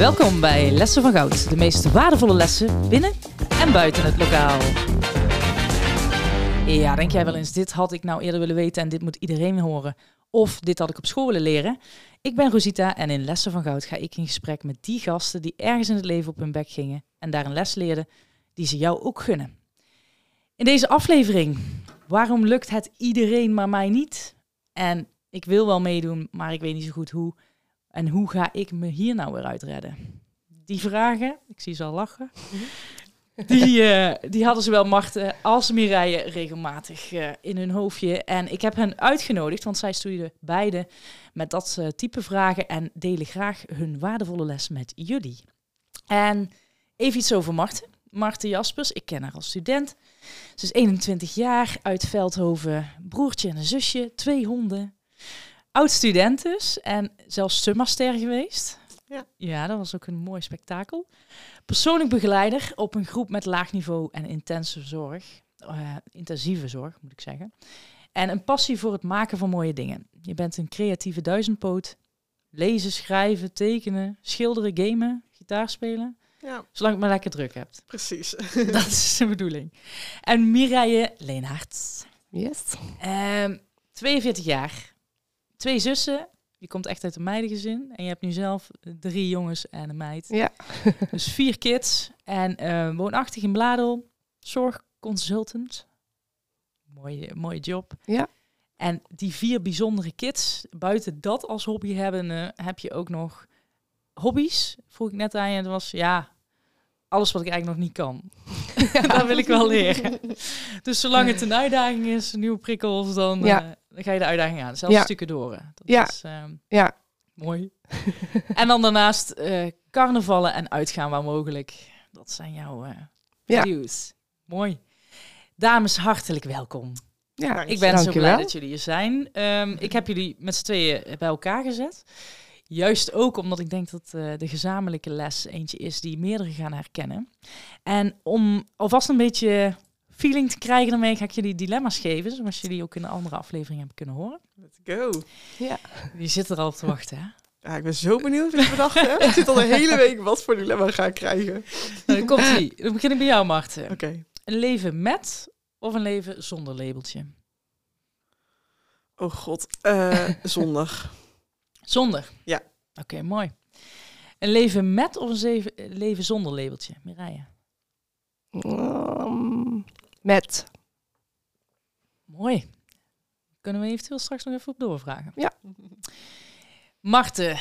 Welkom bij Lessen van Goud, de meest waardevolle lessen binnen en buiten het lokaal. Ja, denk jij wel eens, dit had ik nou eerder willen weten en dit moet iedereen horen. Of dit had ik op school willen leren. Ik ben Rosita en in Lessen van Goud ga ik in gesprek met die gasten die ergens in het leven op hun bek gingen en daar een les leerden die ze jou ook gunnen. In deze aflevering, waarom lukt het iedereen maar mij niet? En ik wil wel meedoen, maar ik weet niet zo goed hoe. En hoe ga ik me hier nou weer uitredden? Die vragen, ik zie ze al lachen, die, eh, die hadden zowel Marten als Mireille regelmatig eh, in hun hoofdje. En ik heb hen uitgenodigd, want zij stoeiden beide met dat eh, type vragen en delen graag hun waardevolle les met jullie. En even iets over Marten. Marten Jaspers, ik ken haar als student. Ze is 21 jaar, uit Veldhoven, broertje en een zusje, twee honden. Oud student dus en zelfs summaster geweest. Ja. ja, dat was ook een mooi spektakel. Persoonlijk begeleider op een groep met laag niveau en intense zorg. eh, intensieve zorg, moet ik zeggen. En een passie voor het maken van mooie dingen. Je bent een creatieve duizendpoot. Lezen, schrijven, tekenen, schilderen, gamen, gitaar spelen. Ja, Zolang je het maar lekker druk hebt. precies. Dat is de bedoeling. En Mireille Leenaerts. Yes. Ehm 42 jaar. Twee zussen. Je komt echt uit een meidengezin. En je hebt nu zelf drie jongens en een meid. Ja. Dus vier kids. En eh, woonachtig in Bladel. Zorgconsultant. Mooie, mooie job. Ja. En die vier bijzondere kids. Buiten dat als hobby hebben, heb je ook nog hobby's. Vroeg ik net aan je. Het was ja, alles wat ik eigenlijk nog niet kan. dat wil ik wel leren. Dus zolang het een uitdaging is, nieuwe prikkels, dan, Ja. eh, dan ga je de uitdaging aan. Zelfs Ja. stukken door. Dat Ja. is ehm, Ja. mooi. en dan daarnaast eh, carnavallen en uitgaan waar mogelijk. Dat zijn jouw eh Ja. views. Mooi. Dames, hartelijk welkom. Ja, Ik ben zo blij dat jullie hier zijn. Ehm, ik heb jullie met z'n tweeën bij elkaar gezet. Juist ook omdat ik denk dat eh, de gezamenlijke les eentje is die meerdere gaan herkennen. En om alvast een beetje feeling te krijgen daarmee, ga ik jullie dilemma's geven. Zoals jullie ook in de andere aflevering hebben kunnen horen. Let's go. Ja. Je zit er al op te wachten, hè? Ja, ik ben zo benieuwd wat je bedacht hebt. Ik zit al de hele week wat voor dilemma ga ik krijgen. Nou, dan komt ie. Dan begin ik bij jou, Marten. Oké. Een leven met of een leven zonder labeltje? Oh god. Eh zondag. Zonder? Ja. Oké, mooi. Een leven met of een zeven- leven zonder labeltje? Mireille? Um, met. Mooi. Kunnen we eventueel straks nog even op doorvragen? Ja. Marten,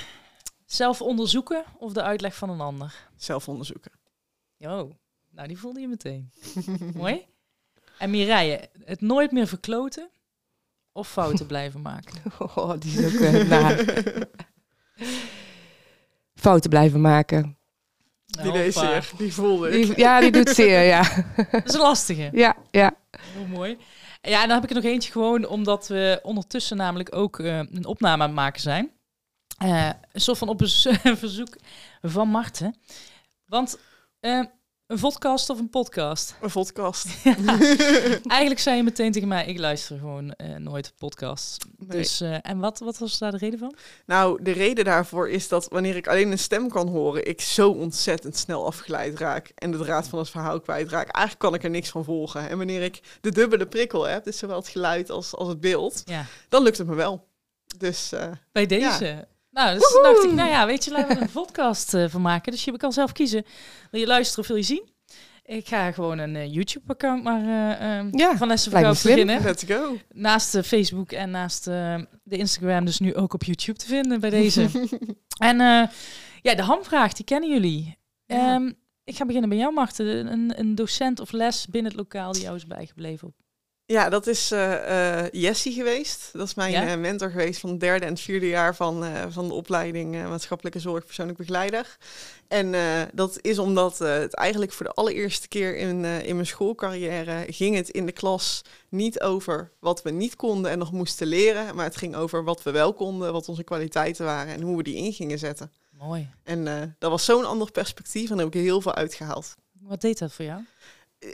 zelf onderzoeken of de uitleg van een ander? Zelf onderzoeken. Jo, nou die voelde je meteen. Mooi. En Mireille, het nooit meer verkloten of fouten blijven maken? Oh, die is ook uh, naar. Fouten blijven maken. Die deed zeer. Die voelde ik. Die, ja, die doet zeer, ja. Dat is een lastige. Ja, ja. Heel mooi. Ja, en dan heb ik er nog eentje gewoon omdat we ondertussen namelijk ook eh, een opname aan het maken zijn. Eh, een soort van op een verzoek van Marten. Want eh, een podcast of een podcast? Een vodkast. Eigenlijk zei je meteen tegen mij, ik luister gewoon eh, nooit podcasts. Nee. Dus, eh, en wat, wat was daar de reden van? Nou, de reden daarvoor is dat wanneer ik alleen een stem kan horen, ik zo ontzettend snel afgeleid raak en de draad van het verhaal kwijtraak. Eigenlijk kan ik er niks van volgen. En wanneer ik de dubbele prikkel heb, dus zowel het geluid als, als het beeld, Ja, dan lukt het me wel. Dus eh, bij deze. Nou, dus dacht ik, nou ja, weet je, laten we er een podcast eh, van maken. Dus je kan zelf kiezen. Wil je luisteren of wil je zien? Ik ga gewoon een eh, YouTube-account maar eh, eh, Ja, van Lessen beginnen. let's go. Naast de Facebook en naast eh, de Instagram dus nu ook op YouTube te vinden bij deze. en eh, ja, de hamvraag, die kennen jullie. Ja. Ehm, ik ga beginnen bij jou, Marten. Een, een docent of les binnen het lokaal die jou is bijgebleven. Ja, dat is eh, Jessie geweest. Dat is mijn Ja? eh, mentor geweest van het derde en het vierde jaar van, van de opleiding maatschappelijke zorg persoonlijk begeleider. En dat is omdat het eigenlijk voor de allereerste keer in, in mijn schoolcarrière ging het in de klas niet over wat we niet konden en nog moesten leren, maar het ging over wat we wel konden, wat onze kwaliteiten waren en hoe we die in gingen zetten. Mooi. En dat was zo'n ander perspectief en daar heb ik heel veel uitgehaald. Wat deed dat voor jou?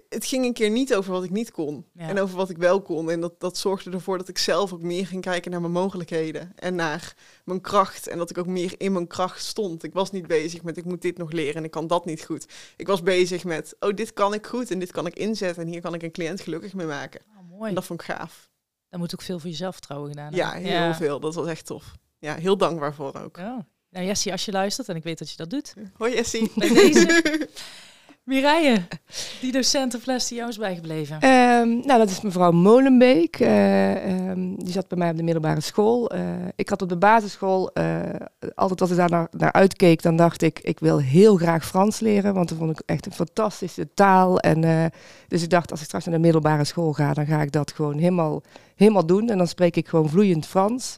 Het ging een keer niet over wat ik niet kon. Ja. En over wat ik wel kon. En dat, dat zorgde ervoor dat ik zelf ook meer ging kijken naar mijn mogelijkheden. En naar mijn kracht. En dat ik ook meer in mijn kracht stond. Ik was niet bezig met ik moet dit nog leren en ik kan dat niet goed. Ik was bezig met, oh dit kan ik goed en dit kan ik inzetten. En hier kan ik een cliënt gelukkig mee maken. Oh, mooi. En dat vond ik gaaf. Dan moet ook veel voor jezelf trouwen gedaan Ja, heel veel. Dat was echt tof. Ja, heel dankbaar voor ook. Oh. Nou Jessie, als je luistert, en ik weet dat je dat doet. Hoi Jessie. Bij deze. Mireille, die docentenfles die jou is bijgebleven. Ehm, nou, dat is mevrouw Molenbeek. Eh, ehm, die zat bij mij op de middelbare school. Eh, ik had op de basisschool, eh, altijd als ik daar naar, naar uitkeek, dan dacht ik, ik wil heel graag Frans leren. Want dat vond ik echt een fantastische taal. En, dus ik dacht, als ik straks naar de middelbare school ga, dan ga ik dat gewoon helemaal, helemaal doen. En dan spreek ik gewoon vloeiend Frans.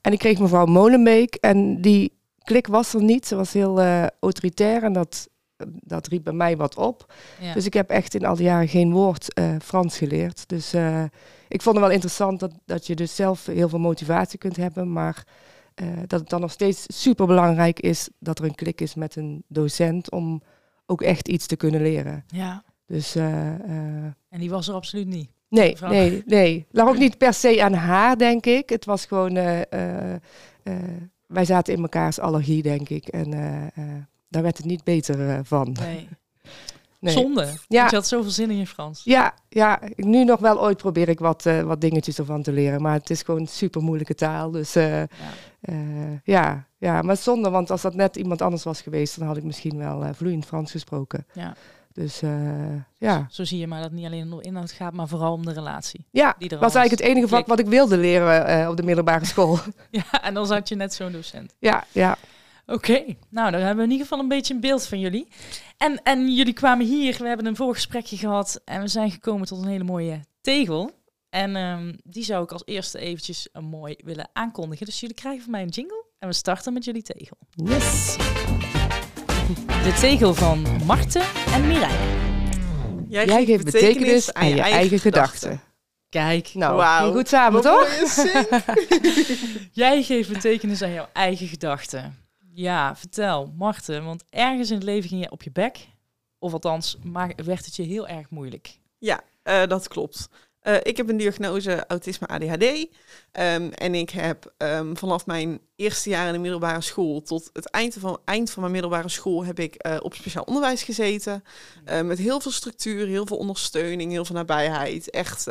En ik kreeg mevrouw Molenbeek en die klik was er niet. Ze was heel autoritair en dat, dat riep bij mij wat op. Ja. Dus ik heb echt in al die jaren geen woord eh, Frans geleerd. Dus eh, ik vond het wel interessant dat, dat je dus zelf heel veel motivatie kunt hebben, maar eh, dat het dan nog steeds super belangrijk is dat er een klik is met een docent om ook echt iets te kunnen leren. ja, Dus en die was er absoluut niet. nee, Mevrouw. nee, nee. Lag ook niet per se aan haar, denk ik. Het was gewoon, wij zaten in mekaars allergie, denk ik. En daar werd het niet beter eh, van. Nee. Nee. Zonde. Ja. Je had zoveel zin in je Frans. Ja, ja, nu nog wel ooit probeer ik wat, eh, wat dingetjes ervan te leren. Maar het is gewoon een super moeilijke taal. Dus eh, Ja. ja, ja, maar zonde, want als dat net iemand anders was geweest, dan had ik misschien wel vloeiend Frans gesproken. Ja. Dus ja, Zo zie je maar dat het niet alleen om de inhoud gaat, maar vooral om de relatie. ja Die er was eigenlijk het enige vak wat ik wilde leren op de middelbare school. Ja, en dan zat je net zo'n docent. ja, ja. Oké, nou dan hebben we in ieder geval een beetje een beeld van jullie. En, en jullie kwamen hier, we hebben een voorgesprekje gehad en we zijn gekomen tot een hele mooie tegel. En ehm, die zou ik als eerste eventjes een mooi willen aankondigen. Dus jullie krijgen van mij een jingle en we starten met jullie tegel. Yes. De tegel van Marten en Mireille. Jij geeft betekenis aan je eigen gedachten. Kijk, Nou, goed samen, Wat toch? jij geeft betekenis aan jouw eigen gedachten. Ja, vertel, Marten, want ergens in het leven ging je op je bek. Of althans, maar werd het je heel erg moeilijk. Ja, eh, dat klopt. Eh, ik heb een diagnose autisme ADHD. Ehm, en ik heb ehm, vanaf mijn eerste jaar in de middelbare school tot het eind van, eind van mijn middelbare school heb ik eh, op speciaal onderwijs gezeten. Eh, met heel veel structuur, heel veel ondersteuning, heel veel nabijheid. Echt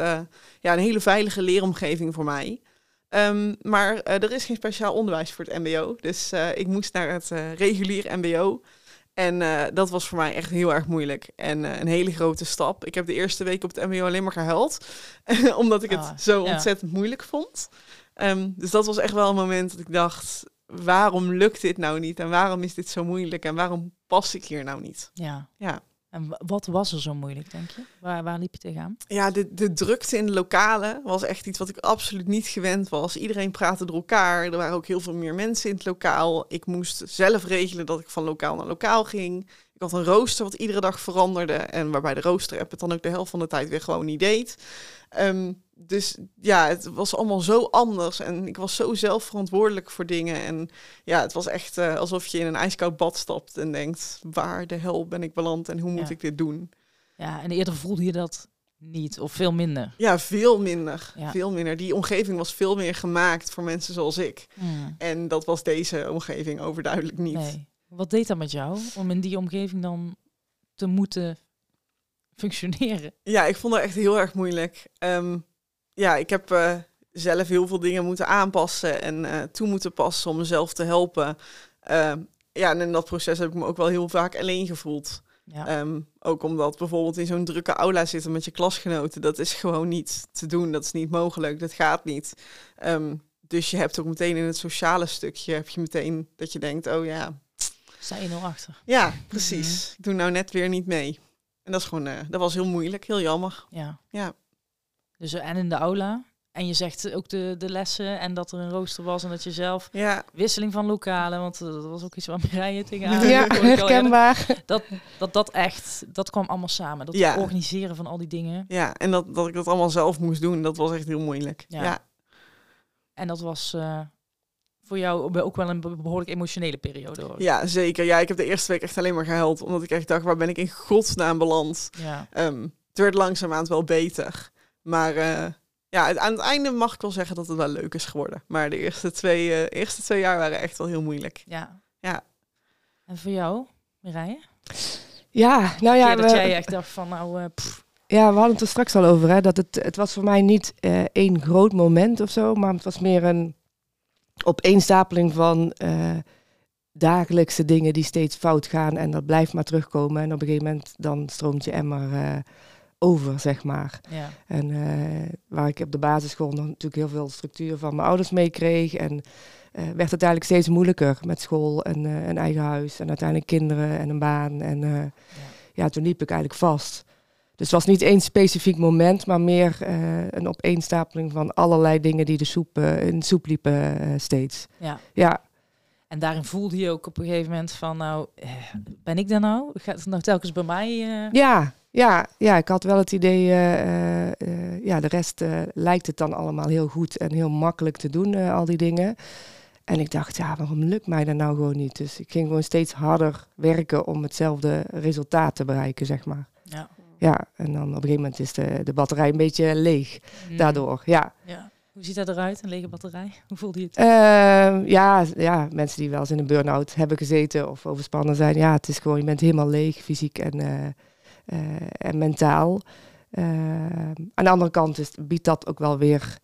ja, een hele veilige leeromgeving voor mij. Ehm, maar eh, er is geen speciaal onderwijs voor het MBO. Dus eh, ik moest naar het eh, regulier MBO. En dat was voor mij echt heel erg moeilijk. En een hele grote stap. Ik heb de eerste week op het MBO alleen maar gehuild. omdat ik het Ah, zo ja. ontzettend moeilijk vond. Ehm, dus dat was echt wel een moment dat ik dacht... waarom lukt dit nou niet? En waarom is dit zo moeilijk? En waarom pas ik hier nou niet? Ja. Ja. En wa- wat was er zo moeilijk, denk je? Waar, waar liep je tegenaan? Ja, de, de drukte in de lokalen was echt iets wat ik absoluut niet gewend was. Iedereen praatte door elkaar. Er waren ook heel veel meer mensen in het lokaal. Ik moest zelf regelen dat ik van lokaal naar lokaal ging. Ik had een rooster wat iedere dag veranderde. En waarbij de rooster-app het dan ook de helft van de tijd weer gewoon niet deed. Ehm, dus ja, het was allemaal zo anders. En ik was zo zelf verantwoordelijk voor dingen. En ja, het was echt eh, alsof je in een ijskoud bad stapt en denkt... waar de hel ben ik beland en hoe moet Ja. ik dit doen? Ja, en eerder voelde je dat niet, of veel minder. Ja, veel minder. Ja. Veel minder. Die omgeving was veel meer gemaakt voor mensen zoals ik. Hmm, En dat was deze omgeving overduidelijk niet. Nee. Wat deed dat met jou, om in die omgeving dan te moeten functioneren? Ja, ik vond dat echt heel erg moeilijk. Ehm, ja, ik heb eh, zelf heel veel dingen moeten aanpassen en eh, toe moeten passen om mezelf te helpen. Ehm, ja, en in dat proces heb ik me ook wel heel vaak alleen gevoeld. Ja, Ehm, ook omdat bijvoorbeeld in zo'n drukke aula zitten met je klasgenoten, dat is gewoon niet te doen. Dat is niet mogelijk. Dat gaat niet. Ehm, dus je hebt ook meteen in het sociale stukje, heb je meteen dat je denkt, oh ja, sta je nul achter. ja, precies. Ik doe nou net weer niet mee. En dat is gewoon, eh, dat was heel moeilijk, heel jammer. Ja. Ja. Dus eh, en in de aula. En je zegt ook de, de lessen en dat er een rooster was en dat je zelf Ja, wisseling van lokalen, want eh, dat was ook iets waar Mireille tegenaan. Ja, herkenbaar. Dat, dat dat echt, dat kwam allemaal samen. Dat Ja. organiseren van al die dingen. ja, en dat, dat ik dat allemaal zelf moest doen, dat was echt heel moeilijk. Ja. Ja, En dat was eh, voor jou ook wel een behoorlijk emotionele periode. Hoor. Ja, zeker. Ja, ik heb de eerste week echt alleen maar gehuild. Omdat ik echt dacht, waar ben ik in godsnaam beland? Ja. Um, het werd langzaamaan wel beter. Maar uh, ja, aan het einde mag ik wel zeggen dat het wel leuk is geworden. Maar de eerste twee, uh, eerste twee jaar waren echt wel heel moeilijk. Ja. ja. En voor jou, Mireille? Ja, nou ja. dat jij echt dacht van, nou... Uh, ja, we hadden het er straks al over. Hè, dat het, het was voor mij niet uh, één groot moment of zo. Maar het was meer een opeenstapeling van uh, dagelijkse dingen die steeds fout gaan. En dat blijft maar terugkomen. En op een gegeven moment dan stroomt je emmer uh, over, zeg maar. Ja. En waar ik op de basisschool nog natuurlijk heel veel structuur van mijn ouders meekreeg. En werd het uiteindelijk steeds moeilijker met school en een eigen huis. En uiteindelijk kinderen en een baan. En ja. ja, toen liep ik eigenlijk vast. Dus het was niet één specifiek moment, maar meer een opeenstapeling van allerlei dingen die de soep, in de soep liepen steeds. Ja. ja. En daarin voelde je ook op een gegeven moment van, nou, ben ik daar nou? Gaat het nou telkens bij mij? Ja, ja, ja, ik had wel het idee, ja, de rest lijkt het dan allemaal heel goed en heel makkelijk te doen, al die dingen. En ik dacht, ja, waarom lukt mij dat nou gewoon niet? Dus ik ging gewoon steeds harder werken om hetzelfde resultaat te bereiken, zeg maar. Ja. Ja, en dan op een gegeven moment is de, de batterij een beetje leeg Mm. daardoor. Ja. ja. Hoe ziet dat eruit, een lege batterij? Hoe voelde je het? Uh, ja, ja, mensen die wel eens in een burn-out hebben gezeten of overspannen zijn. Ja, het is gewoon, je bent helemaal leeg, fysiek en, uh, en mentaal. aan de andere kant is, biedt dat ook wel weer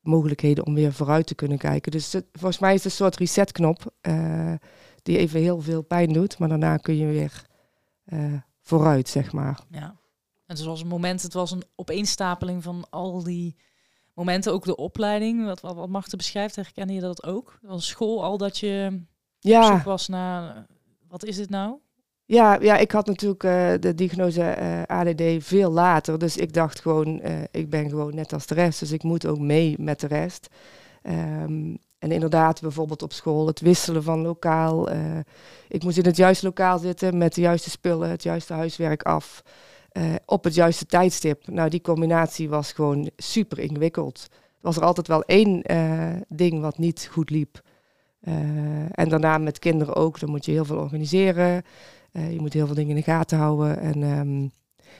mogelijkheden om weer vooruit te kunnen kijken. Dus het, volgens mij is het een soort resetknop die even heel veel pijn doet. Maar daarna kun je weer vooruit, zeg maar. Ja. En zoals een moment, het was een opeenstapeling van al die momenten, ook de opleiding, wat, wat, wat Marten beschrijft, herkende je dat ook? Was school al dat je ja. op was naar, wat is dit nou? Ja, ja ik had natuurlijk uh, de diagnose uh, ADD veel later, dus ik dacht gewoon, uh, ik ben gewoon net als de rest, dus ik moet ook mee met de rest. Um, en inderdaad, bijvoorbeeld op school, het wisselen van lokaal. Ik moest in het juiste lokaal zitten met de juiste spullen, het juiste huiswerk af. Op het juiste tijdstip. Nou, die combinatie was gewoon super ingewikkeld. Er was er altijd wel één ding wat niet goed liep. en daarna met kinderen ook. Dan moet je heel veel organiseren. Je moet heel veel dingen in de gaten houden. En um,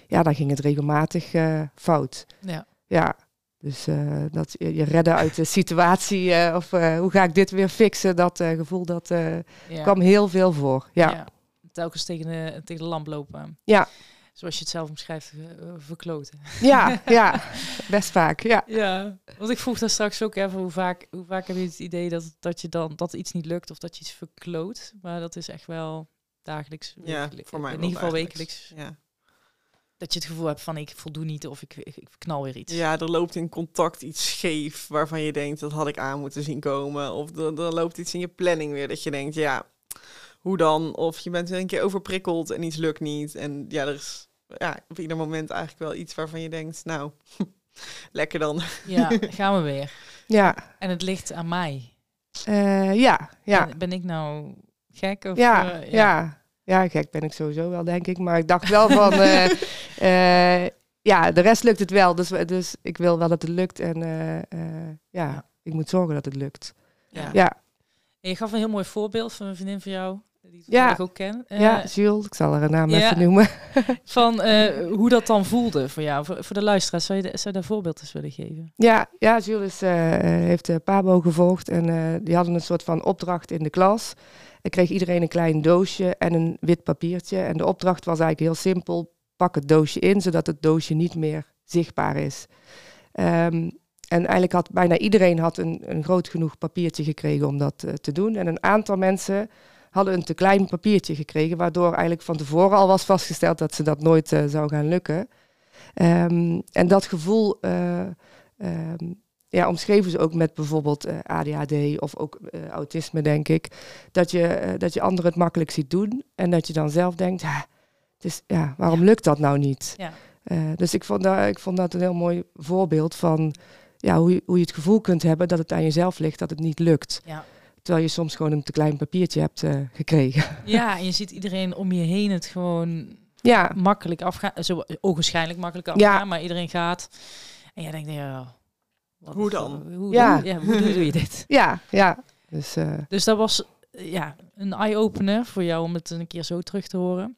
ja, dan ging het regelmatig fout. Ja. Ja, dus uh, dat je redden uit de situatie of hoe ga ik dit weer fixen, dat gevoel dat ja. kwam heel veel voor. Ja. ja. Telkens tegen de, tegen de lamp lopen. Ja. Zoals je het zelf omschrijft, verkloten. Ja, ja, best vaak. Ja. ja, want ik vroeg daar straks ook even hoe vaak, hoe vaak heb je het idee dat, dat je dan dat iets niet lukt of dat je iets verkloot. Maar dat is echt wel dagelijks. Ja, voor mij in ieder geval wekelijks. Ja dat je het gevoel hebt van ik voldoe niet of ik, ik, ik, knal weer iets. Ja, er loopt in contact iets scheef waarvan je denkt dat had ik aan moeten zien komen. Of er, er loopt iets in je planning weer dat je denkt ja, hoe dan? Of je bent weer een keer overprikkeld en iets lukt niet. En ja, er is ja, op ieder moment eigenlijk wel iets waarvan je denkt nou, lekker dan. Ja, gaan we weer. Ja. En het ligt aan mij. Uh, ja, ja. Ben, ben, ik nou gek? Of, ja, uh, ja. ja. Ja, gek ben ik sowieso wel, denk ik. Maar ik dacht wel van, uh, uh, ja, de rest lukt het wel. Dus, dus ik wil wel dat het lukt. En ja, ja, ik moet zorgen dat het lukt. Ja. ja. En je gaf een heel mooi voorbeeld van een vriendin van jou, die ja. ik ook ken. ja, Jules, ik zal haar een naam even noemen. van hoe dat dan voelde voor jou, voor, voor de luisteraars. Zou je, de, zou je daar voorbeeld eens willen geven? Ja, ja Jules is, heeft PABO gevolgd en die hadden een soort van opdracht in de klas. Dan kreeg iedereen een klein doosje en een wit papiertje. En de opdracht was eigenlijk heel simpel. Pak het doosje in, zodat het doosje niet meer zichtbaar is. Um, en eigenlijk had bijna iedereen had een, een groot genoeg papiertje gekregen om dat uh, te doen. En een aantal mensen hadden een te klein papiertje gekregen, waardoor eigenlijk van tevoren al was vastgesteld dat ze dat nooit uh, zou gaan lukken. Um, en dat gevoel uh, ja, omschreven ze ook met bijvoorbeeld uh, ADHD of ook uh, autisme, denk ik. Dat je, uh, dat je anderen het makkelijk ziet doen en dat je dan zelf denkt, ja, het is, ja waarom Ja. lukt dat nou niet? Ja. dus ik vond, dat, ik vond dat een heel mooi voorbeeld van ja, hoe, je, hoe je het gevoel kunt hebben dat het aan jezelf ligt dat het niet lukt. Ja. Terwijl je soms gewoon een te klein papiertje hebt gekregen. Ja, en je ziet iedereen om je heen het gewoon ja. makkelijk afgaan. Zo ogenschijnlijk makkelijk afgaan, maar iedereen gaat. En jij denkt, ja, Hoe dan? Hoe, Ja. ja, hoe doe je dit? Ja, ja. Dus eh, Dus dat was eh, ja, een eye-opener voor jou om het een keer zo terug te horen.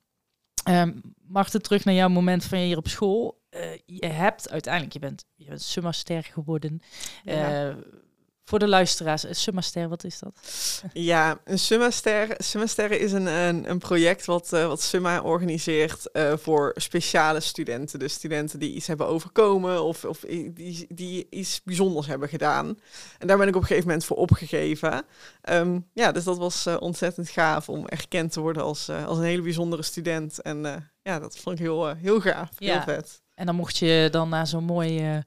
Ehm Marten, terug naar jouw moment van je hier op school. Eh, je hebt uiteindelijk, je bent, je bent summaster geworden. Ja. Voor de luisteraars, een summaster, wat is dat? Ja, een Summa-ster. Summa-sterren is een, een, een project wat, eh, wat Summa organiseert eh, voor speciale studenten. Dus studenten die iets hebben overkomen of, of die, die iets bijzonders hebben gedaan. En daar ben ik op een gegeven moment voor opgegeven. Ehm, ja, dus dat was eh, ontzettend gaaf om erkend te worden als, als een hele bijzondere student. En ja, dat vond ik heel, heel gaaf. Heel Ja. vet. En dan mocht je dan na zo'n mooie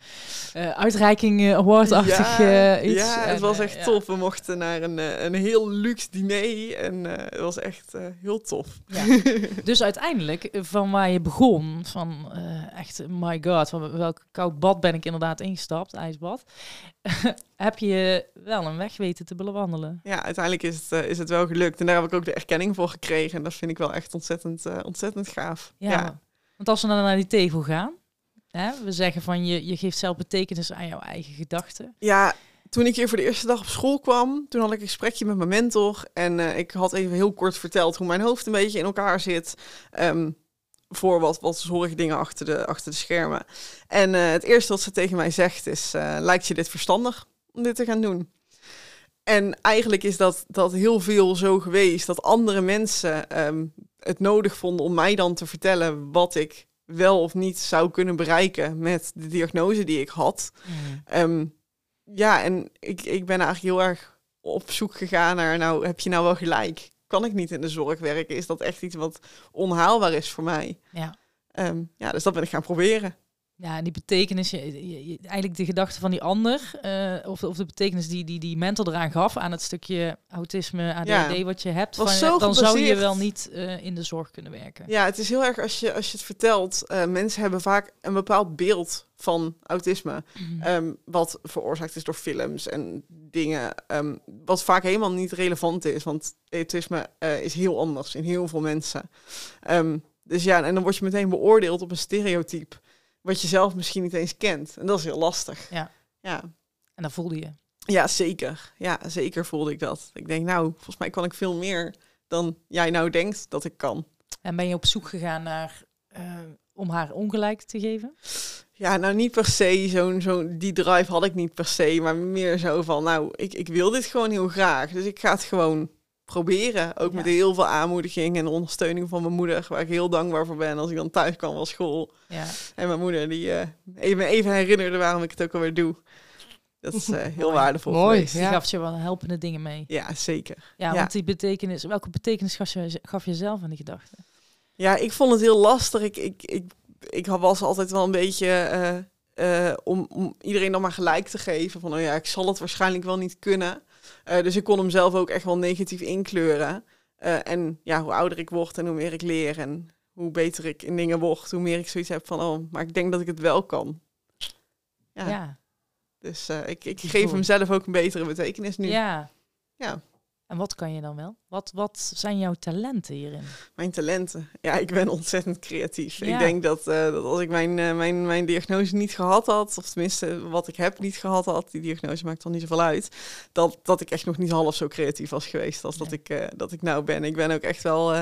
eh, eh, uitreiking, eh, awardachtig ja, eh, iets. ja, het En, was echt tof. We mochten naar een, een heel luxe diner en het was echt heel tof. Ja. Dus uiteindelijk, van waar je begon, van echt, my god, van welk koud bad ben ik inderdaad ingestapt, ijsbad, heb je wel een weg weten te bewandelen. Ja, uiteindelijk is het, is het wel gelukt. En daar heb ik ook de erkenning voor gekregen. En dat vind ik wel echt ontzettend, ontzettend gaaf. Ja. Ja. Want als we dan naar die tegel gaan, we zeggen van je, je geeft zelf betekenis aan jouw eigen gedachten. ja, toen ik hier voor de eerste dag op school kwam, toen had ik een gesprekje met mijn mentor. En eh, ik had even heel kort verteld hoe mijn hoofd een beetje in elkaar zit. ehm, voor wat, wat zorgdingen achter de, achter de schermen. En eh, het eerste wat ze tegen mij zegt is, eh, lijkt je dit verstandig om dit te gaan doen? En eigenlijk is dat, dat heel veel zo geweest dat andere mensen ehm, het nodig vonden om mij dan te vertellen wat ik wel of niet zou kunnen bereiken met de diagnose die ik had. Ehm, ja, en ik, ik ben eigenlijk heel erg op zoek gegaan naar, nou, heb je nou wel gelijk? Kan ik niet in de zorg werken? Is dat echt iets wat onhaalbaar is voor mij? Ja. Ehm, ja, dus dat ben ik gaan proberen. Ja, en die betekenis, je, je- eigenlijk de gedachte van die ander, eh, of, of de betekenis die, die die mentor eraan gaf aan het stukje autisme, ADHD Ja. wat je hebt, van, zo dan zou je wel niet eh, in de zorg kunnen werken. Ja, het is heel erg als je, als je het vertelt. eh, mensen hebben vaak een bepaald beeld van autisme. Mhm. ehm, wat veroorzaakt is door films en dingen. ehm, wat vaak helemaal niet relevant is. Want autisme is heel anders in heel veel mensen. Ehm, dus ja, en dan word je meteen beoordeeld op een stereotype. Wat je zelf misschien niet eens kent. En dat is heel lastig. Ja. Ja, En dat voelde je. ja zeker. Ja, zeker voelde ik dat. Ik denk, nou, volgens mij kan ik veel meer dan jij nou denkt dat ik kan. En ben je op zoek gegaan naar eh, om haar ongelijk te geven? Ja, nou niet per se, zo'n, zo'n, die drive had ik niet per se, maar meer zo van, nou, ik, ik wil dit gewoon heel graag. Dus ik ga het gewoon proberen, ook met heel veel aanmoediging en ondersteuning van mijn moeder, waar ik heel dankbaar voor ben als ik dan thuis kwam van school. Ja. En mijn moeder die eh, even, even herinnerde waarom ik het ook alweer doe. Dat is eh, heel waardevol Mooi, geweest. Die Ja. gaf je wel helpende dingen mee. Ja, zeker. Ja, Ja. want die betekenis, welke betekenis gaf je, gaf je zelf aan die gedachte? Ja, ik vond het heel lastig. Ik, ik, ik, ik was altijd wel een beetje eh, eh, om, om iedereen dan maar gelijk te geven. Van, oh ja, ik zal het waarschijnlijk wel niet kunnen. Eh, dus ik kon hem zelf ook echt wel negatief inkleuren. Eh, en ja, hoe ouder ik word en hoe meer ik leer en hoe beter ik in dingen word, hoe meer ik zoiets heb van, oh, maar ik denk dat ik het wel kan. Ja, Ja. dus eh, ik, ik geef hem zelf ook een betere betekenis nu. Ja. Ja. En wat kan je dan wel? Wat, wat zijn jouw talenten hierin? Mijn talenten. Ja, ik ben ontzettend creatief. Ja. Ik denk dat, eh, dat als ik mijn, eh, mijn, mijn diagnose niet gehad had, of tenminste wat ik heb niet gehad had, die diagnose maakt dan niet zoveel uit, dat, dat ik echt nog niet half zo creatief was geweest als dat, ik, eh, dat ik nou ben. Ik ben ook echt wel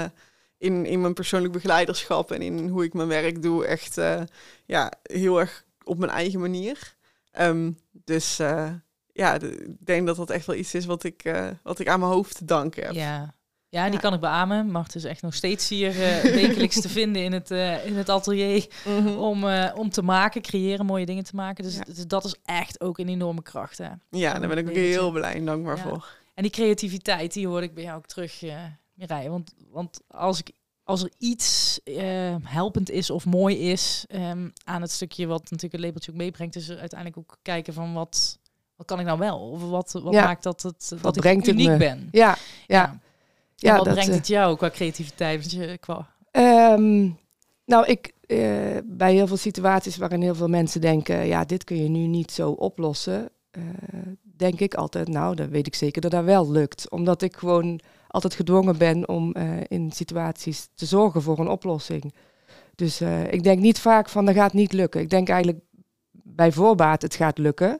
in, in mijn persoonlijk begeleiderschap en in hoe ik mijn werk doe, echt ja, heel erg op mijn eigen manier. Ehm, dus ja, ik denk dat dat echt wel iets is wat ik, eh, wat ik aan mijn hoofd te danken heb. Ja. Ja, die Ja. kan ik beamen. Mart is echt nog steeds hier eh, wekelijks te vinden in het, eh, in het atelier Mhm. om, om te maken, creëren, mooie dingen te maken. Dus, Ja. dus dat is echt ook een enorme kracht. Hè? Ja, daar ben ik ook heel blij en dankbaar Ja. voor. En die creativiteit, die hoor ik bij jou ook terug, Mireille. Want, want als, ik, als er iets eh, helpend is of mooi is ehm, aan het stukje wat natuurlijk het labeltje ook meebrengt, is er uiteindelijk ook kijken van wat, wat kan ik nou wel? Of wat, wat Ja. maakt dat, het, dat ik brengt het uniek me? ben? Ja, ja. En Ja, wat dat, brengt eh, het jou qua creativiteit? Want je, qua, Ehm, nou, ik, eh, bij heel veel situaties waarin heel veel mensen denken, ja, dit kun je nu niet zo oplossen, eh, denk ik altijd, nou, dan weet ik zeker dat dat wel lukt. Omdat ik gewoon altijd gedwongen ben om in situaties te zorgen voor een oplossing. Dus ik denk niet vaak van, dat gaat niet lukken. Ik denk eigenlijk bij voorbaat, het gaat lukken.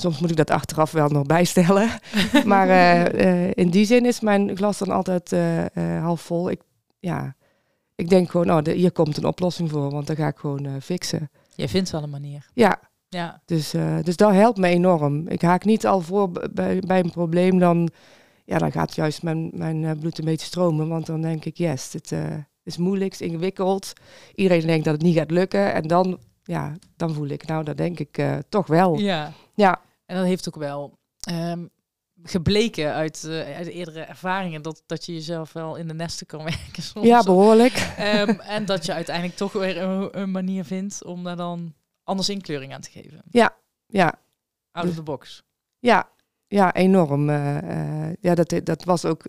Soms moet ik dat achteraf wel nog bijstellen. maar eh, eh, in die zin is mijn glas dan altijd eh, half vol. Ik, ja, ik denk gewoon, oh, de, hier komt een oplossing voor, want dan ga ik gewoon fixen. Je vindt wel een manier. Ja, Ja, dus, dus dat helpt me enorm. Ik haak niet al voor bij, bij een probleem, dan, ja, dan gaat juist mijn, mijn bloed een beetje stromen. Want dan denk ik, yes, het is moeilijk, het is ingewikkeld. Iedereen denkt dat het niet gaat lukken. En dan, ja, dan voel ik, nou, dat denk ik toch wel. ja. Ja, En dat heeft ook wel ehm, gebleken uit, eh, uit eerdere ervaringen dat, dat je jezelf wel in de nesten kan werken soms. ja behoorlijk. Ehm, en dat je uiteindelijk toch weer een, een manier vindt om daar dan anders inkleuring aan te geven. Ja, Out of the box. ja, ja enorm. eh, eh, ja, dat, dat was ook,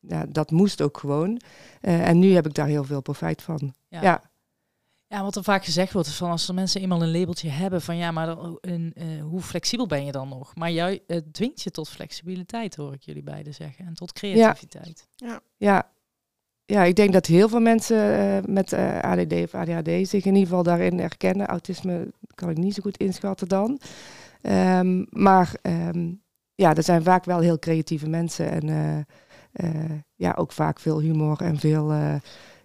ja, dat moest ook gewoon. En nu heb ik daar heel veel profijt van. Ja. Ja. Ja, wat er vaak gezegd wordt is van als er mensen eenmaal een labeltje hebben van ja, maar dan, een, eh, hoe flexibel ben je dan nog? Maar jij dwingt je tot flexibiliteit, hoor ik jullie beiden zeggen, en tot creativiteit. Ja. ja, ik denk dat heel veel mensen eh, met eh, ADD of ADHD zich in ieder geval daarin herkennen. Autisme kan ik niet zo goed inschatten dan. Ehm, maar ehm, ja, er zijn vaak wel heel creatieve mensen en eh, eh, ja, ook vaak veel humor en veel eh,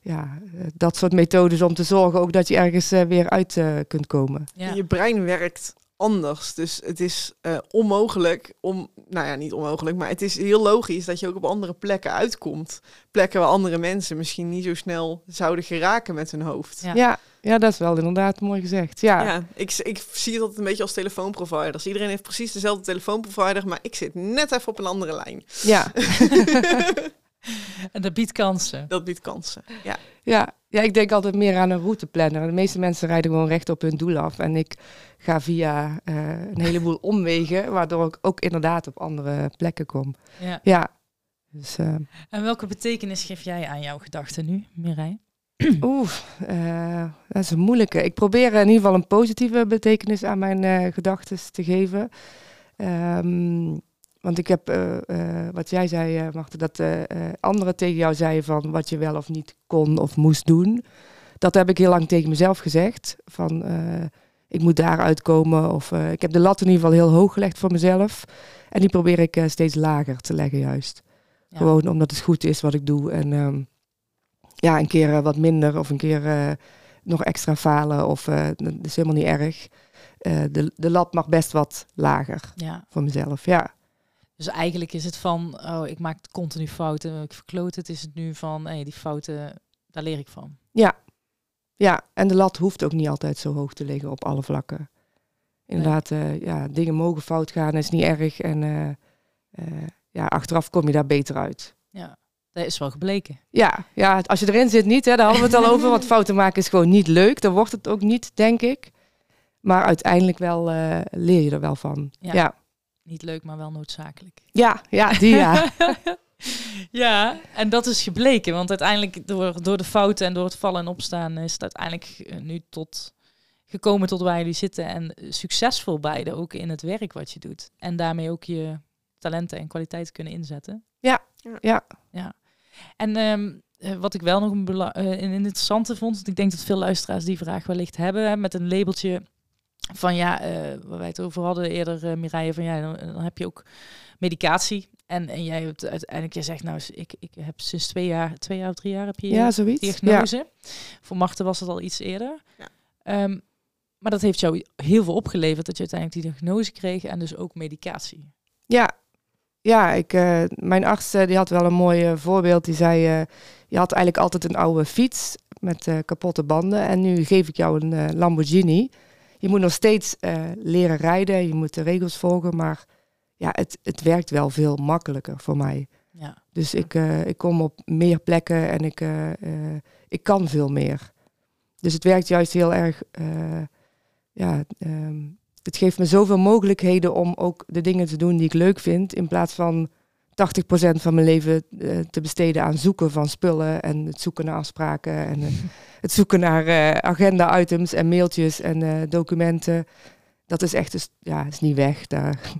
ja, eh, dat soort methodes om te zorgen ook dat je ergens eh, weer uit eh, kunt komen. Ja. Je brein werkt anders. Dus het is eh, onmogelijk om, nou ja, niet onmogelijk, maar het is heel logisch dat je ook op andere plekken uitkomt. Plekken waar andere mensen misschien niet zo snel zouden geraken met hun hoofd. Ja. Ja, ja, dat is wel inderdaad mooi gezegd. Ja, Ja, ik, ik zie het altijd een beetje als telefoonproviders. Iedereen heeft precies dezelfde telefoonprovider, maar ik zit net even op een andere lijn. ja. En dat biedt kansen. Dat biedt kansen. Ja, Ja, ja, ik denk altijd meer aan een routeplanner. De meeste mensen rijden gewoon recht op hun doel af. En ik ga via eh, een heleboel omwegen, waardoor ik ook inderdaad op andere plekken kom. Ja. Ja, dus eh, En welke betekenis geef jij aan jouw gedachten nu, Mireille? oeh, eh, dat is een moeilijke. Ik probeer in ieder geval een positieve betekenis aan mijn eh gedachten te geven. Ehm, want ik heb, eh, eh, wat jij zei, Marten, dat anderen tegen jou zeiden van wat je wel of niet kon of moest doen. Dat heb ik heel lang tegen mezelf gezegd. Van ik moet daaruit komen. Of ik heb de lat in ieder geval heel hoog gelegd voor mezelf. En die probeer ik steeds lager te leggen, juist. Ja. Gewoon omdat het goed is wat ik doe. En ehm, ja, een keer wat minder of een keer nog extra falen. Of dat is helemaal niet erg. De, de lat mag best wat lager Ja. voor mezelf. Ja, Dus eigenlijk is het van, oh, ik maak continu fouten, ik verkloot het. Is het nu van, hey, die fouten, daar leer ik van. ja. Ja, en de lat hoeft ook niet altijd zo hoog te liggen op alle vlakken. Inderdaad, eh, ja, dingen mogen fout gaan, is niet erg. En eh, eh, ja, achteraf kom je daar beter uit. Ja, dat is wel gebleken. Ja, ja, als je erin zit niet, hè, daar hadden we het al over. Want fouten maken is gewoon niet leuk. Dan wordt het ook niet, denk ik. Maar uiteindelijk wel leer je er wel van. Ja, Niet leuk, maar wel noodzakelijk. ja, die ja. ja, en dat is gebleken. Want uiteindelijk door, door de fouten en door het vallen en opstaan is het uiteindelijk eh, nu tot gekomen tot waar jullie zitten. En eh, succesvol beide ook in het werk wat je doet. En daarmee ook je talenten en kwaliteiten kunnen inzetten. ja. En ehm, eh, wat ik wel nog een, eh, een interessante vond, want ik denk dat veel luisteraars die vraag wellicht hebben, hè, met een labeltje van ja, eh, waar wij het over hadden eerder, eh Mireille, van ja, dan, dan heb je ook medicatie. En, en jij hebt uiteindelijk, jij zegt nou, ik, ik heb sinds twee jaar, twee jaar of drie jaar heb je Ja, zoiets. Ja. diagnose. Voor Marten was het al iets eerder. Ja. Ehm, maar dat heeft jou heel veel opgeleverd dat je uiteindelijk die diagnose kreeg en dus ook medicatie. Ja, ja ik, eh, mijn arts die had wel een mooi voorbeeld. Die zei, eh, je had eigenlijk altijd een oude fiets met eh, kapotte banden. En nu geef ik jou een Lamborghini. Je moet nog steeds eh, leren rijden, je moet de regels volgen. Maar ja, het, het werkt wel veel makkelijker voor mij. Ja, Dus ik, eh, ik kom op meer plekken en ik, eh, ik kan veel meer. Dus het werkt juist heel erg. ja, ehm, het geeft me zoveel mogelijkheden om ook de dingen te doen die ik leuk vind. In plaats van 80% van mijn leven eh, te besteden aan zoeken van spullen en het zoeken naar afspraken en eh, het zoeken naar eh, agenda-items en mailtjes en documenten. Dat is echt, dus, ja, is niet weg daar.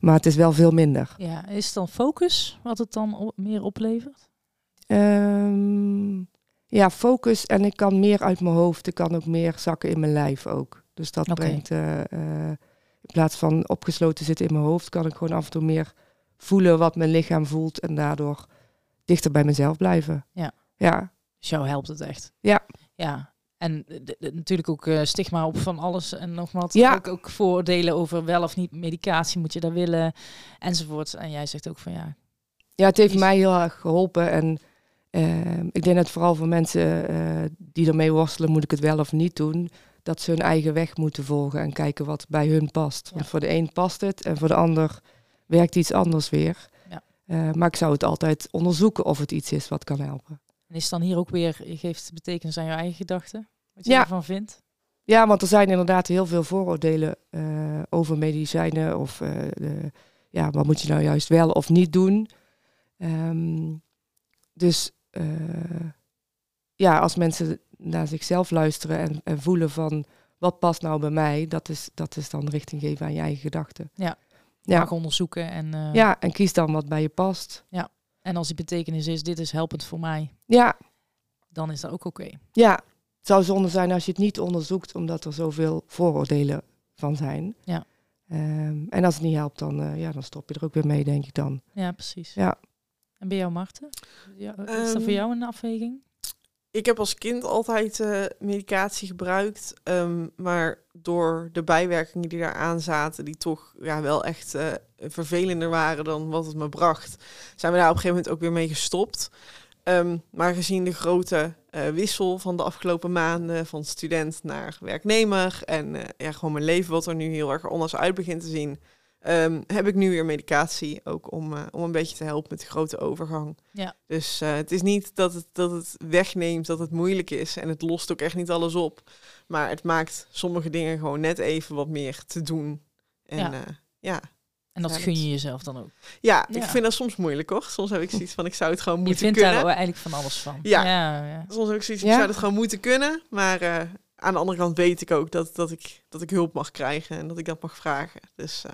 Maar het is wel veel minder. ja. is het dan focus wat het dan meer oplevert? Ehm, ja, focus en ik kan meer uit mijn hoofd. Ik kan ook meer zakken in mijn lijf ook. Dus dat brengt. In plaats van opgesloten zitten in mijn hoofd, kan ik gewoon af en toe meer voelen wat mijn lichaam voelt en daardoor dichter bij mezelf blijven. Ja. Ja. Dus jou helpt het echt. Ja. Ja. En de- de- natuurlijk ook eh, stigma op van alles en nog wat. Ja. Ook, ook vooroordelen over wel of niet medicatie moet je daar willen enzovoort. En jij zegt ook van ja, Ja, het heeft Is- mij heel erg geholpen. En ehm, ik denk dat vooral voor mensen eh, die ermee worstelen, moet ik het wel of niet doen, dat ze hun eigen weg moeten volgen en kijken wat bij hun past. Want voor de een past het en voor de ander werkt iets anders weer. Ja. Eh, maar ik zou het altijd onderzoeken of het iets is wat kan helpen. en is het dan hier ook weer, je geeft betekenis aan je eigen gedachten? Wat je Ja. ervan vindt? Ja, want er zijn inderdaad heel veel vooroordelen eh, over medicijnen of eh, de, ja, wat moet je nou juist wel of niet doen. Ehm, dus ja, als mensen naar zichzelf luisteren en, en voelen van wat past nou bij mij, dat is, dat is dan richting geven aan je eigen gedachten. Ja. Ja. Mag onderzoeken en, eh, Ja, en kies dan wat bij je past. en als die betekenis is, dit is helpend voor mij, Ja, dan is dat ook oké. ja. Het zou zonde zijn als je het niet onderzoekt, omdat er zoveel vooroordelen van zijn. Ja. Ehm, en als het niet helpt, dan, eh, ja, dan stop je er ook weer mee, denk ik dan. Ja, precies. Ja. En bij jou, Marten? Ja, is dat Ehm, voor jou een afweging? Ik heb als kind altijd eh, medicatie gebruikt, ehm, maar door de bijwerkingen die daaraan zaten, die toch ja, wel echt eh, vervelender waren dan wat het me bracht, zijn we daar op een gegeven moment ook weer mee gestopt. Ehm, maar gezien de grote eh, wissel van de afgelopen maanden van student naar werknemer en ja, gewoon mijn leven wat er nu heel erg anders uit begint te zien, ehm, heb ik nu weer medicatie ook om, eh, om een beetje te helpen met de grote overgang. Ja. Dus eh, het is niet dat het, dat het wegneemt dat het moeilijk is en het lost ook echt niet alles op. Maar het maakt sommige dingen gewoon net even wat meer te doen. En Ja. ja, ja. En dat Ja, gun je jezelf dan ook. ja, ik vind dat soms moelijk hoor. Soms heb ik zoiets van ik zou het gewoon Je moeten vindt kunnen. daar eigenlijk van alles van. Ja. ja, ja. Soms heb ik zoiets, ik Ja. zou het gewoon moeten kunnen. Maar eh, aan de andere kant weet ik ook dat, dat, ik, dat ik hulp mag krijgen en dat ik dat mag vragen. Dus eh,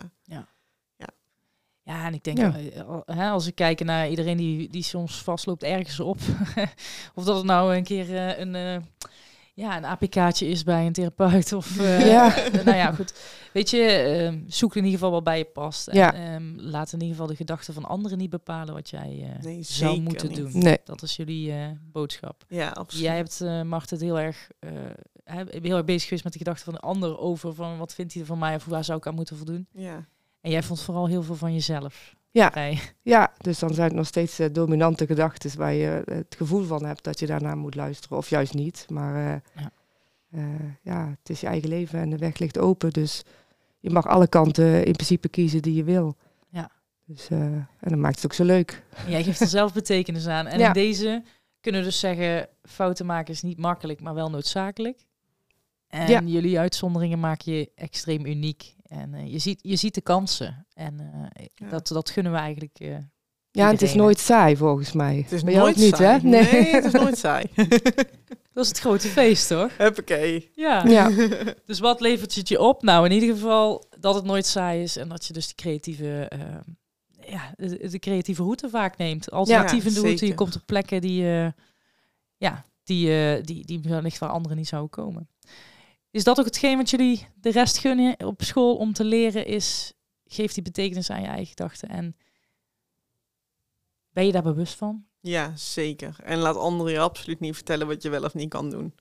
Ja, en ik denk, Ja. eh, hè, als ik kijk naar iedereen die, die soms vastloopt ergens op, of dat het nou een keer eh, een, eh, ja, een APK'tje is bij een therapeut, of eh, Ja. nou ja, goed. Weet je, ehm, zoek in ieder geval wat bij je past. En Ja. ehm, laat in ieder geval de gedachten van anderen niet bepalen wat jij eh, Nee, zou zeker moeten niet. doen. Nee. Dat is jullie eh, boodschap. ja, absoluut. Jij hebt, eh Mart, het heel erg, eh, hè, heel erg bezig geweest met de gedachten van de ander over van wat vindt hij er van mij of waar zou ik aan moeten voldoen. Ja. En jij vond vooral heel veel van jezelf. Ja. Ja, dus dan zijn het nog steeds eh, dominante gedachten waar je het gevoel van hebt dat je daarna moet luisteren. Of juist niet. Maar eh, Ja. eh, ja, het is je eigen leven en de weg ligt open. Dus je mag alle kanten in principe kiezen die je wil. Ja. Dus, eh, en dan maakt het ook zo leuk. En jij geeft er zelf betekenis aan. En Ja. in deze kunnen we dus zeggen, fouten maken is niet makkelijk, maar wel noodzakelijk. En Ja. jullie uitzonderingen maken je extreem uniek. En eh, je, ziet, je ziet de kansen. En eh, Ja. dat, dat gunnen we eigenlijk. eh, Ja, het is nooit saai volgens mij. Het is nooit niet, saai. hè? Nee. het is nooit saai. dat is het grote feest, toch? Huppakee. Ja. ja. Dus wat levert het je op? Nou, in ieder geval dat het nooit saai is en dat je dus die creatieve, ja, de, de creatieve route vaak neemt. De route. Je komt op plekken die, eh, ja, die, eh, die, die wellicht waar anderen niet zouden komen. Is dat ook hetgeen wat jullie de rest gunnen op school om te leren? Is geef die betekenis aan je eigen gedachten en ben je daar bewust van? Ja, zeker. En laat anderen je absoluut niet vertellen wat je wel of niet kan doen.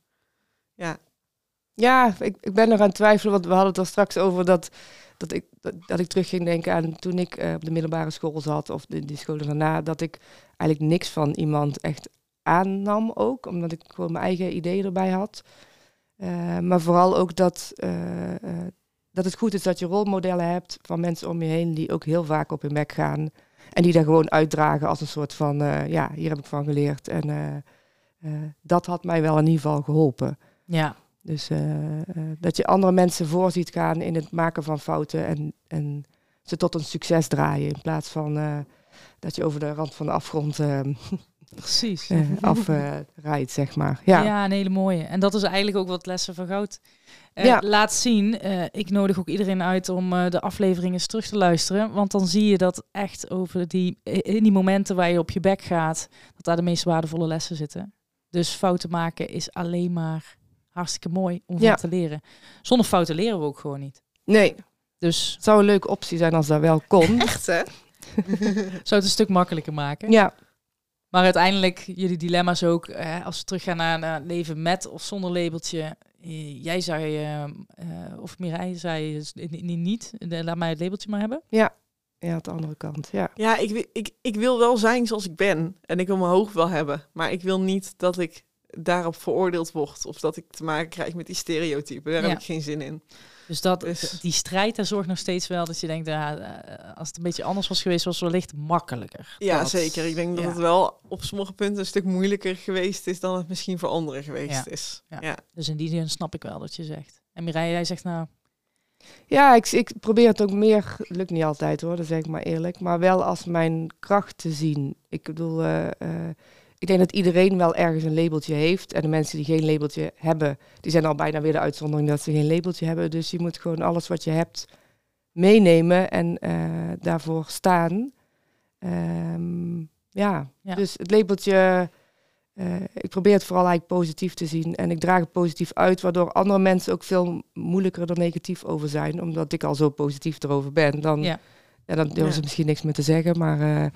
Ja, Ja, ik, ik ben nog aan het twijfelen, want we hadden het al straks over dat, dat, ik, dat, dat ik terug ging denken aan toen ik eh, op de middelbare school zat, of de, die scholen daarna, dat ik eigenlijk niks van iemand echt aannam ook, omdat ik gewoon mijn eigen ideeën erbij had. Eh, maar vooral ook dat, eh, eh, dat het goed is dat je rolmodellen hebt van mensen om je heen die ook heel vaak op hun bek gaan. En die daar gewoon uitdragen als een soort van, ja, hier heb ik van geleerd. En dat had mij wel in ieder geval geholpen. Ja, Dus dat je andere mensen voor ziet gaan in het maken van fouten en, en ze tot een succes draaien. In plaats van dat je over de rand van de afgrond eh precies. eh, afrijdt, zeg maar. Ja. Ja. een hele mooie. En dat is eigenlijk ook wat Lessen van Goud eh, Ja. laat zien. Eh, ik nodig ook iedereen uit om eh, de afleveringen eens terug te luisteren. Want dan zie je dat echt over die, in die momenten waar je op je bek gaat, dat daar de meest waardevolle lessen zitten. Dus fouten maken is alleen maar hartstikke mooi om Ja. van te leren. Zonder fouten leren we ook gewoon niet. Nee, Dus Het zou een leuke optie zijn als dat wel kon. Echt, hè? zou het een stuk makkelijker maken. Ja, Maar uiteindelijk, jullie dilemma's ook, eh, als we teruggaan naar, naar leven met of zonder labeltje. eh, jij zei, eh, eh, of Mireille zei, niet, laat mij het labeltje maar hebben. ja, aan de andere kant. Ja. Ja, ik, ik, ik wil wel zijn zoals ik ben. En ik wil mijn hoog wel hebben. Maar ik wil niet dat ik daarop veroordeeld word. Of dat ik te maken krijg met die stereotypen. Daar Ja. heb ik geen zin in. Dus dat, Dus- die strijd, daar zorgt nog steeds wel dat je denkt, ja, eh, als het een beetje anders was geweest, was het wellicht makkelijker. Ja, Dat- zeker. Ik denk dat het wel op sommige punten een stuk moeilijker geweest is dan het misschien voor anderen geweest Ja. is. Ja. Ja. Dus in die zin snap ik wel dat je zegt. En Mireille, jij zegt nou, Ja, ik, ik probeer het ook meer, lukt niet altijd hoor, dat zeg ik maar eerlijk, maar wel als mijn kracht te zien. Ik bedoel, eh, eh, ik denk dat iedereen wel ergens een labeltje heeft. En de mensen die geen labeltje hebben, die zijn al bijna weer de uitzondering dat ze geen labeltje hebben. Dus je moet gewoon alles wat je hebt meenemen en eh, daarvoor staan. Ehm, ja. Ja. dus het labeltje, eh, ik probeer het vooral eigenlijk positief te zien. En ik draag het positief uit, waardoor andere mensen ook veel moeilijker er negatief over zijn. Omdat ik al zo positief erover ben. Dan, Ja. ja. dan durven ze misschien niks meer te zeggen. Maar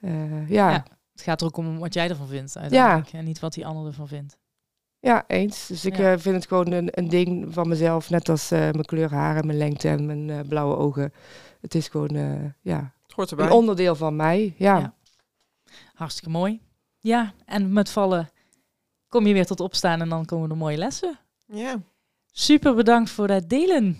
eh, ja. Ja. Ja. het gaat er ook om wat jij ervan vindt uiteindelijk. En niet wat die ander ervan vindt. eens. Dus ik Ja. eh, vind het gewoon een, een ding van mezelf. Net als eh, mijn kleur haren, mijn lengte en mijn eh, blauwe ogen. Het is gewoon eh, ja, Het hoort erbij. een onderdeel van mij. Ja. Ja. Hartstikke mooi. Ja, en met vallen kom je weer tot opstaan en dan komen er mooie lessen. Ja. Super bedankt voor het delen,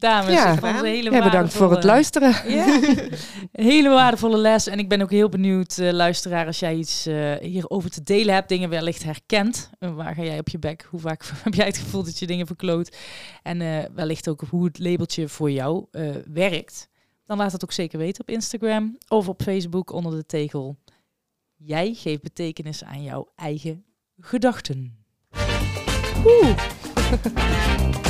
dames. Ja. Ik vond het een hele Ja, bedankt voor het luisteren. Ja, hele waardevolle les. En ik ben ook heel benieuwd, eh, luisteraar, als jij iets eh, hierover te delen hebt, dingen wellicht herkent. Eh, waar ga jij op je bek? Hoe vaak heb jij het gevoel dat je dingen verkloot? En eh, wellicht ook hoe het labeltje voor jou eh, werkt. Dan laat het ook zeker weten op Instagram of op Facebook onder de tegel. Jij geeft betekenis aan jouw eigen gedachten. Oeh.